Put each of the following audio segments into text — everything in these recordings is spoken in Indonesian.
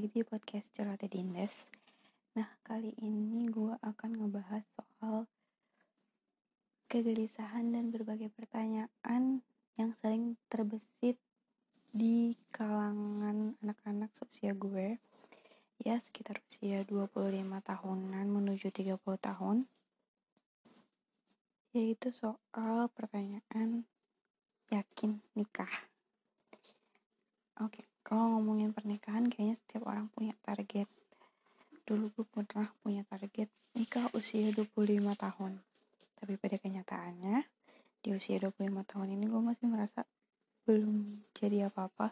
lagi di podcast Cerita Dindes. Nah, kali ini gue akan ngebahas soal kegelisahan dan berbagai pertanyaan yang sering terbesit di kalangan anak-anak seusia gue. Ya, sekitar usia 25 tahunan menuju 30 tahun. Yaitu soal pertanyaan yakin nikah. Kalau ngomongin pernikahan kayaknya setiap orang punya target. Dulu gue pernah punya target nikah usia 25 tahun. Tapi pada kenyataannya, di usia 25 tahun ini gue masih merasa belum jadi apa-apa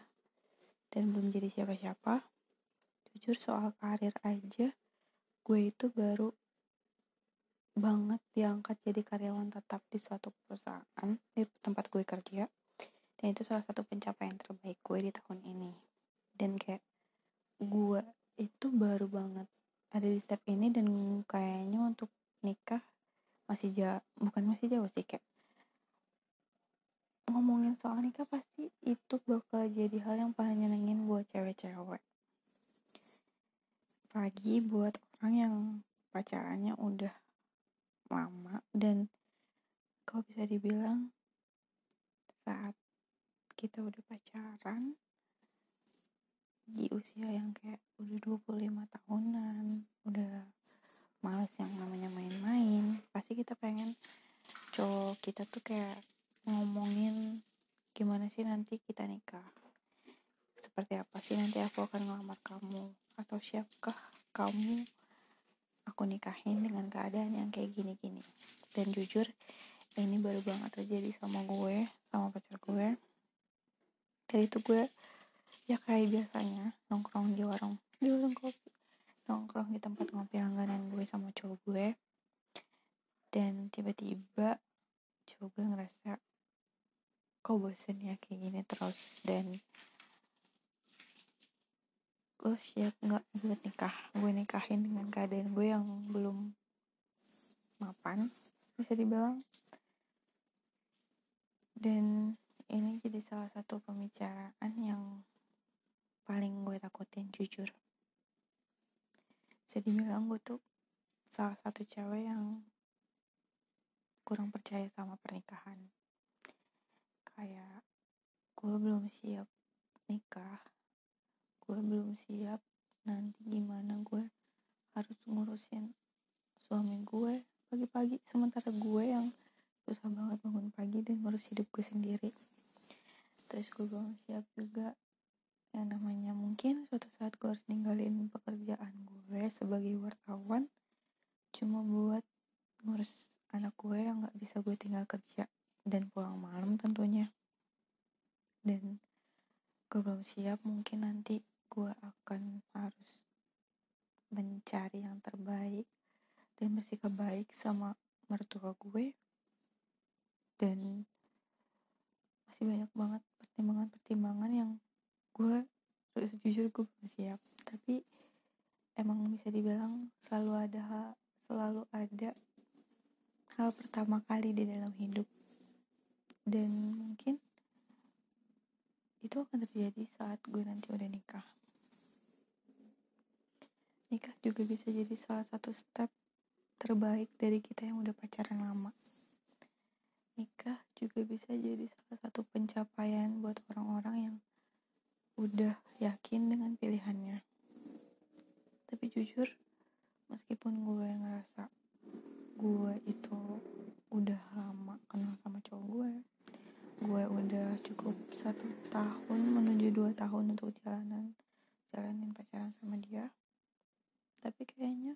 dan belum jadi siapa-siapa. Jujur soal karir aja, gue itu baru banget diangkat jadi karyawan tetap di suatu perusahaan di tempat gue kerja dan itu salah satu pencapaian terbaik gue di tahun ini dan kayak gue itu baru banget ada di step ini dan kayaknya untuk nikah masih jauh bukan masih jauh sih kayak ngomongin soal nikah pasti itu bakal jadi hal yang paling nyenengin buat cewek-cewek. Apalagi buat orang yang pacarannya udah lama dan kalau bisa dibilang saat kita udah pacaran di usia yang kayak udah 25 tahunan udah males yang namanya main-main pasti kita pengen cowok kita tuh kayak ngomongin gimana sih nanti kita nikah? Seperti apa sih nanti aku akan ngelamar kamu? Atau siapkah kamu aku nikahin dengan keadaan yang kayak gini-gini? Dan jujur ini baru banget terjadi sama gue sama pacar gue. Tadi itu gue ya kayak biasanya nongkrong di warung. Di warung kopi. Nongkrong di tempat ngopi langganan gue sama cowok gue. Dan tiba-tiba cowok gue ngerasa kok bosen ya kayak gini terus? Dan lo siap nggak buat nikah? Gue nikahin dengan keadaan gue yang belum mapan bisa dibilang. Dan ini jadi salah satu pembicaraan yang paling gue takutin jujur. Bisa dibilang gue tuh salah satu cewek yang kurang percaya sama pernikahan. Kayak gue belum siap nikah gue belum siap nanti gimana gue harus ngurusin suami gue pagi-pagi sementara gue yang susah banget bangun pagi dan ngurus hidup gue sendiri. Terus gue belum siap juga yang namanya mungkin suatu saat gue harus ninggalin pekerjaan gue sebagai wartawan cuma buat ngurus anak gue yang gak bisa gue tinggal kerja dan pulang malam tentunya. Dan gue belum siap mungkin nanti gue akan harus mencari yang terbaik dan bersikap baik sama mertua gue. Dan masih banyak banget pertimbangan-pertimbangan yang gue jujur gue belum siap. Tapi emang bisa dibilang selalu ada selalu ada hal pertama kali di dalam hidup. Dan mungkin itu akan terjadi saat gue nanti udah nikah. Nikah juga bisa jadi salah satu step terbaik dari kita yang udah pacaran lama. Nikah juga bisa jadi salah satu pencapaian buat orang-orang yang udah yakin dengan pilihannya. Tapi jujur, meskipun gue ngerasa gue itu udah lama kenal sama cowok gue, gue udah cukup satu tahun menuju dua tahun untuk jalanan jalanin pacaran sama dia. Tapi kayaknya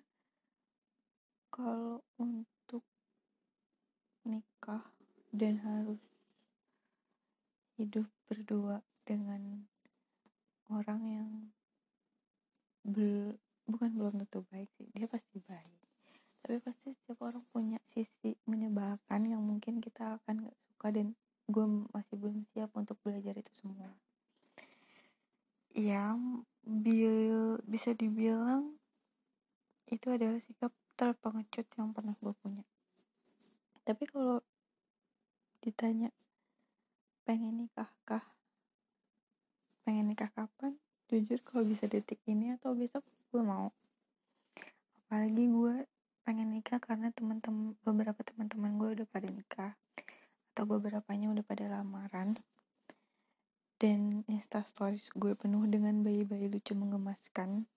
kalau untuk nikah dan harus hidup berdua dengan orang yang bel bukan belum tentu baik sih dia pasti baik tapi pasti setiap orang punya sisi menyebalkan yang mungkin kita akan gak suka dan gue masih belum siap untuk belajar itu semua bil bisa dibilang itu adalah sikap terpengecut yang pernah gue punya. Tapi kalau ditanya pengen nikah kah? Pengen nikah kapan? Jujur kalau bisa detik ini atau besok gue mau. Apalagi gue pengen nikah karena teman-teman beberapa teman-teman gue udah pada nikah atau beberapanya udah pada lamaran dan insta stories gue penuh dengan bayi-bayi lucu mengemaskan.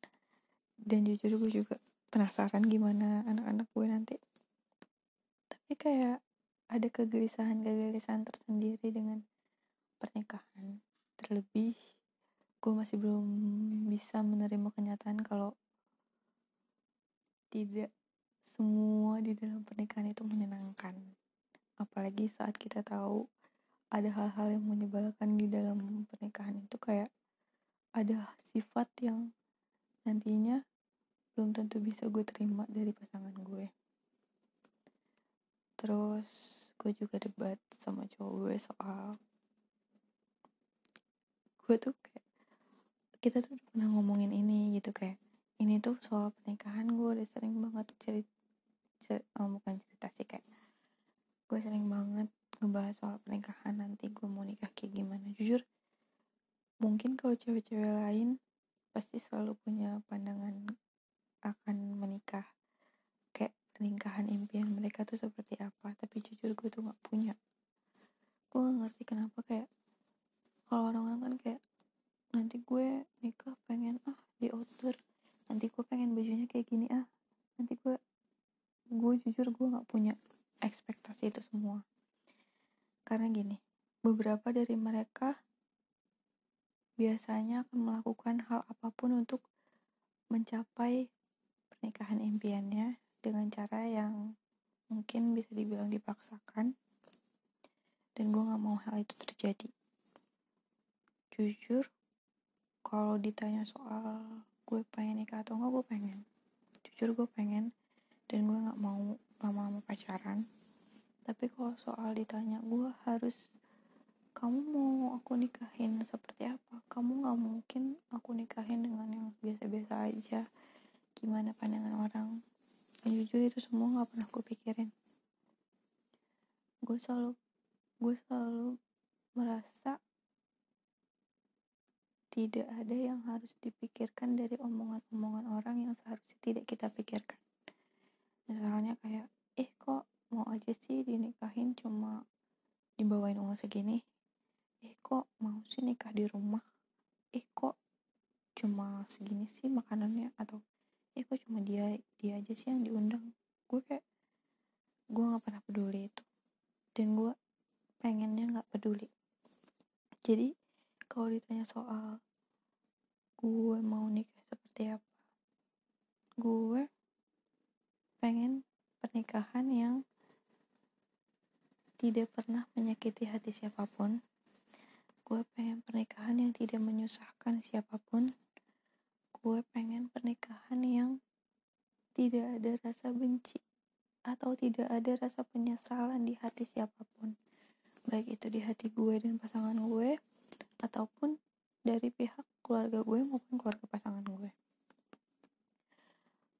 Dan jujur gue juga penasaran gimana anak-anak gue nanti. Tapi kayak ada kegelisahan-kegelisahan tersendiri dengan pernikahan. Terlebih gue masih belum bisa menerima kenyataan kalau tidak semua di dalam pernikahan itu menyenangkan. Apalagi saat kita tahu ada hal-hal yang menyebalkan di dalam pernikahan itu kayak ada sifat yang nantinya belum tentu bisa gue terima dari pasangan gue. Terus gue juga debat sama cowok gue soal gue tuh kayak kita tuh pernah ngomongin ini gitu kayak ini tuh soal pernikahan gue udah sering banget cerita, cer oh, bukan cerita sih kayak gue sering banget ngebahas soal pernikahan nanti gue mau nikah kayak gimana. Jujur mungkin kalau cewek-cewek lain pasti selalu punya pandangan akan menikah. Kayak pernikahan impian mereka tuh seperti apa tapi jujur gue tuh gak punya. Gue gak ngerti kenapa kayak kalau orang-orang kan kayak nanti gue nikah pengen ah di outdoor nanti gue pengen bajunya kayak gini ah. Nanti gue gue jujur gue gak punya ekspektasi itu semua karena gini, beberapa dari mereka biasanya akan melakukan hal apa pun untuk mencapai pernikahan impiannya dengan cara yang mungkin bisa dibilang dipaksakan. Dan gue gak mau hal itu terjadi. Jujur kalau ditanya soal gue pengen nikah atau enggak gue pengen. Jujur gue pengen. Dan gue gak mau lama-lama pacaran tapi kalau soal ditanya gue harus kamu mau aku nikahin seperti apa? Kamu gak mungkin aku nikahin dengan yang biasa-biasa aja. Gimana pandangan orang? Dan jujur itu semua gak pernah gue pikirin. Gue selalu gue selalu merasa tidak ada yang harus dipikirkan dari omongan-omongan orang yang seharusnya tidak kita pikirkan. Misalnya kayak eh kok mau aja sih dinikahin cuma dibawain uang segini. Eh kok mau sih nikah di rumah? Eh kok cuma segini sih makanannya? Atau eh kok cuma dia dia aja sih yang diundang? Gue kayak gue nggak pernah peduli itu. Dan gue pengennya nggak peduli. Jadi kalau ditanya soal gue mau nikah seperti apa gue pengen pernikahan yang tidak pernah menyakiti hati siapa pun. Gue pengen pernikahan yang tidak menyusahkan siapa pun. Gue pengen pernikahan yang tidak ada rasa benci atau tidak ada rasa penyesalan di hati siapa pun. Baik itu di hati gue dan pasangan gue ataupun dari pihak keluarga gue maupun keluarga pasangan gue.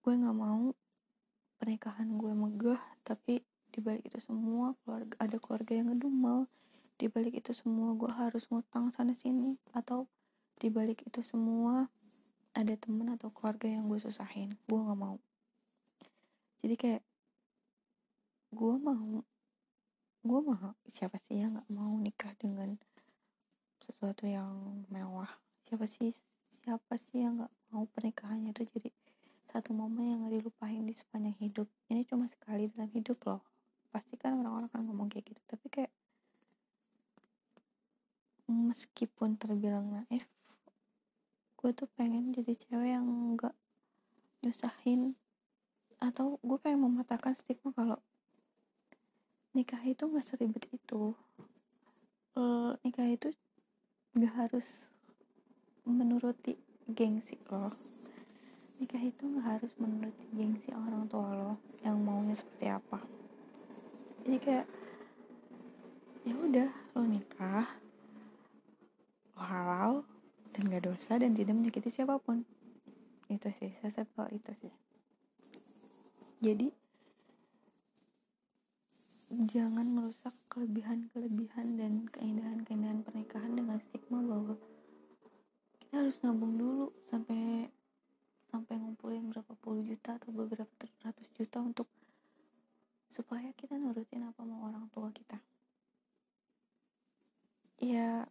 Gue gak mau pernikahan gue megah tapi di balik itu semua keluarga ada keluarga yang ngedumel di balik itu semua gue harus ngutang sana sini atau di balik itu semua ada temen atau keluarga yang gue susahin gue nggak mau. Jadi kayak gue mau gue mau siapa sih yang nggak mau nikah dengan sesuatu yang mewah? Siapa sih siapa sih yang nggak mau pernikahannya itu jadi satu momen yang gak dilupain di sepanjang hidup? Ini cuma sekali dalam hidup loh pasti kan orang-orang kan ngomong kayak gitu tapi kayak meskipun terbilang naif gue tuh pengen jadi cewek yang nggak nyusahin atau gue pengen mematahkan stigma kalau nikah itu nggak seribet itu e, nikah itu nggak harus menuruti gengsi lo nikah itu nggak harus menuruti gengsi orang tua lo yang maunya seperti apa? Jadi kayak ya udah lo nikah lo halal dan gak dosa dan tidak menyakiti siapa pun. Itu sih saya sesimpel itu sih. Jadi jangan merusak kelebihan-kelebihan dan keindahan-keindahan pernikahan dengan stigma bahwa kita harus nabung dulu sampai sampai ngumpulin berapa puluh juta atau beberapa juta untuk supaya kita nurutin apa mau orang tua kita. Ya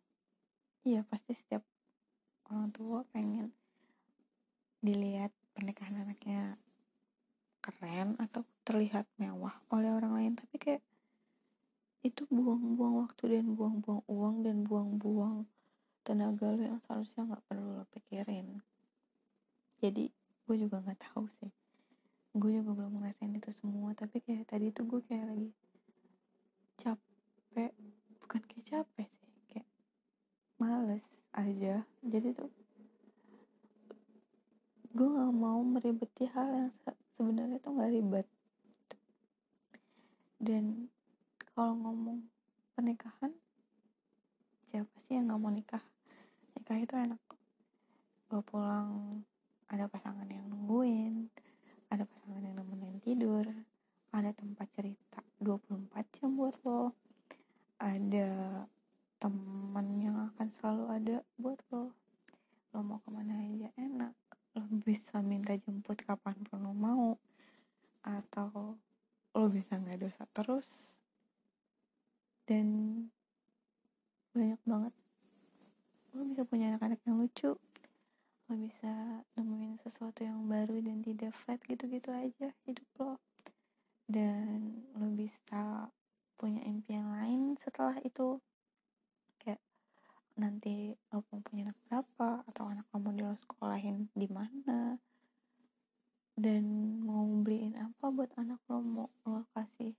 iya pasti setiap orang tua pengen dilihat pernikahan anaknya keren atau terlihat mewah oleh orang lain. Tapi kayak itu buang-buang waktu dan buang-buang uang dan buang-buang tenaga lo yang seharusnya nggak perlu lo pikirin. Jadi gue juga nggak tahu sih gue juga belum ngerasain itu semua tapi kayak tadi tuh gue kayak lagi capek. Bukan kayak capek sih kayak males aja. Jadi tuh gue nggak mau meribeti hal yang se sebenarnya tuh nggak ribet. Dan kalau ngomong pernikahan siapa sih yang nggak mau nikah? Nikah itu enak. Gue pulang ada pasangan yang nungguin ada pasangan yang nemenin tidur ada tempat cerita 24 jam buat lo ada teman yang akan selalu ada buat lo lo mau ke mana aja enak lo bisa minta jemput kapan pun lo mau atau lo bisa nggak dosa terus dan banyak banget lo bisa punya anak-anak yang lucu lo bisa nemuin sesuatu yang baru dan tidak flat gitu-gitu aja hidup lo. Dan lo bisa punya impian lain setelah itu. Kayak nanti lo mau punya anak berapa atau anak kamu di lo sekolahin di mana. Dan mau beliin apa buat anak lo mau lo kasih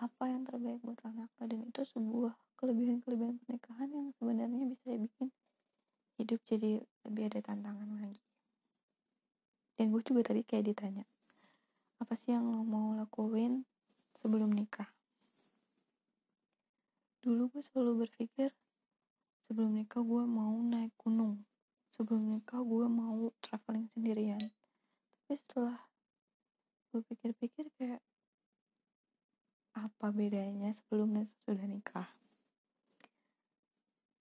apa yang terbaik buat anak lo. Dan itu sebuah kelebihan-kelebihan pernikahan yang sebenarnya bisa bikin hidup jadi lebih ada tantangan lagi. Dan gue juga tadi kayak ditanya apa sih yang lo mau lakuin sebelum nikah? Dulu gue selalu berpikir sebelum nikah gue mau naik gunung sebelum nikah gue mau traveling sendirian. Tapi setelah gue pikir-pikir kayak apa bedanya sebelum dan sesudah nikah?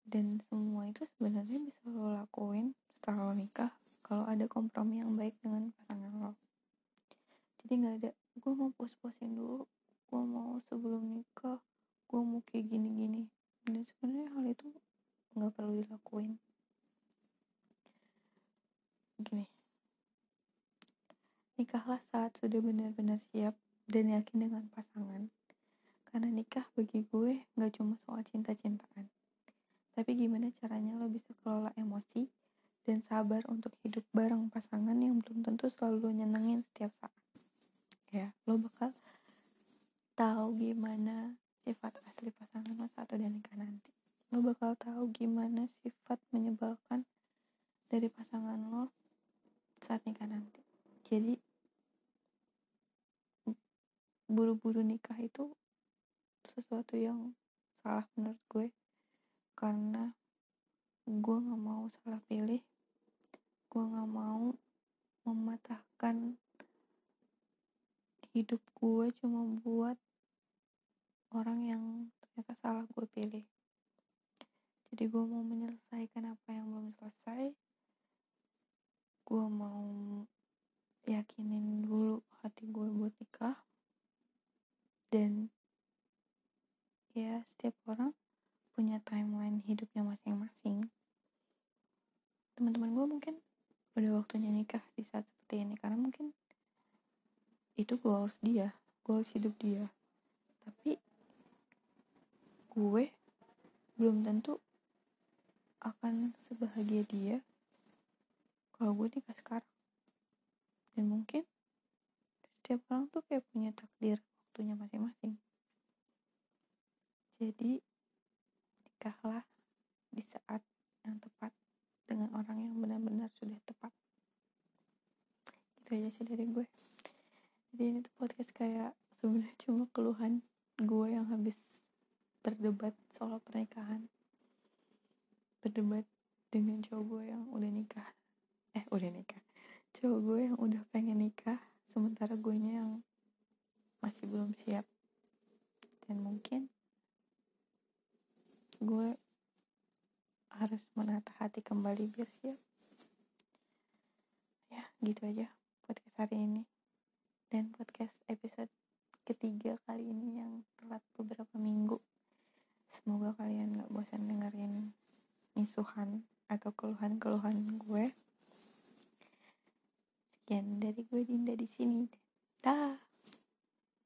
Dan semua itu sebenarnya bisa lo lakuin setelah lo nikah kalau ada kompromi yang baik dengan pasangan lo jadi nggak ada gue mau pos-posin dulu gue mau sebelum nikah gue mau kayak gini-gini dan sebenarnya hal itu nggak perlu dilakuin gini nikahlah saat sudah benar-benar siap dan yakin dengan pasangan karena nikah bagi gue nggak cuma soal cinta-cintaan tapi gimana caranya lo bisa kelola emosi dan sabar untuk hidup bareng pasangan yang belum tentu selalu nyenengin setiap saat. Ya, lo bakal tahu gimana sifat asli pasangan lo saat udah nikah nanti. Lo bakal tahu gimana sifat menyebalkan dari pasangan lo saat nikah nanti. Jadi buru-buru nikah itu sesuatu yang salah menurut gue. Karena gue gak mau salah pilih. Gue gak mau mematahkan hidup gue cuma buat orang yang ternyata salah gue pilih. Jadi gue mau menyelesaikan apa yang belum selesai. Gue mau yakinin dulu hati gue buat nikah dan ya setiap orang punya timeline hidupnya masing-masing. Teman-teman gue mungkin udah waktunya nikah di saat seperti ini karena mungkin itu goals dia goals hidup dia. Tapi gue belum tentu akan sebahagia dia kalau gue nikah sekarang dan mungkin setiap orang tuh kayak punya takdir waktunya masing-masing jadi nikahlah di saat yang tepat dengan orang yang benar-benar sudah tepat. Itu aja sih dari gue. Jadi ini tuh podcast kayak sebenarnya cuma keluhan gue yang habis berdebat soal pernikahan. Berdebat dengan cowok gue yang udah nikah. Eh udah nikah. Cowok gue yang udah pengen nikah sementara gue yang masih belum siap. Dan mungkin gue harus menata hati kembali biar siap. Gitu aja podcast hari ini. Dan podcast episode ketiga kali ini yang telat beberapa minggu. Semoga kalian gak bosan dengerin misuhan atau keluhan-keluhan gue. Sekian dari gue Dinda di sini. Dah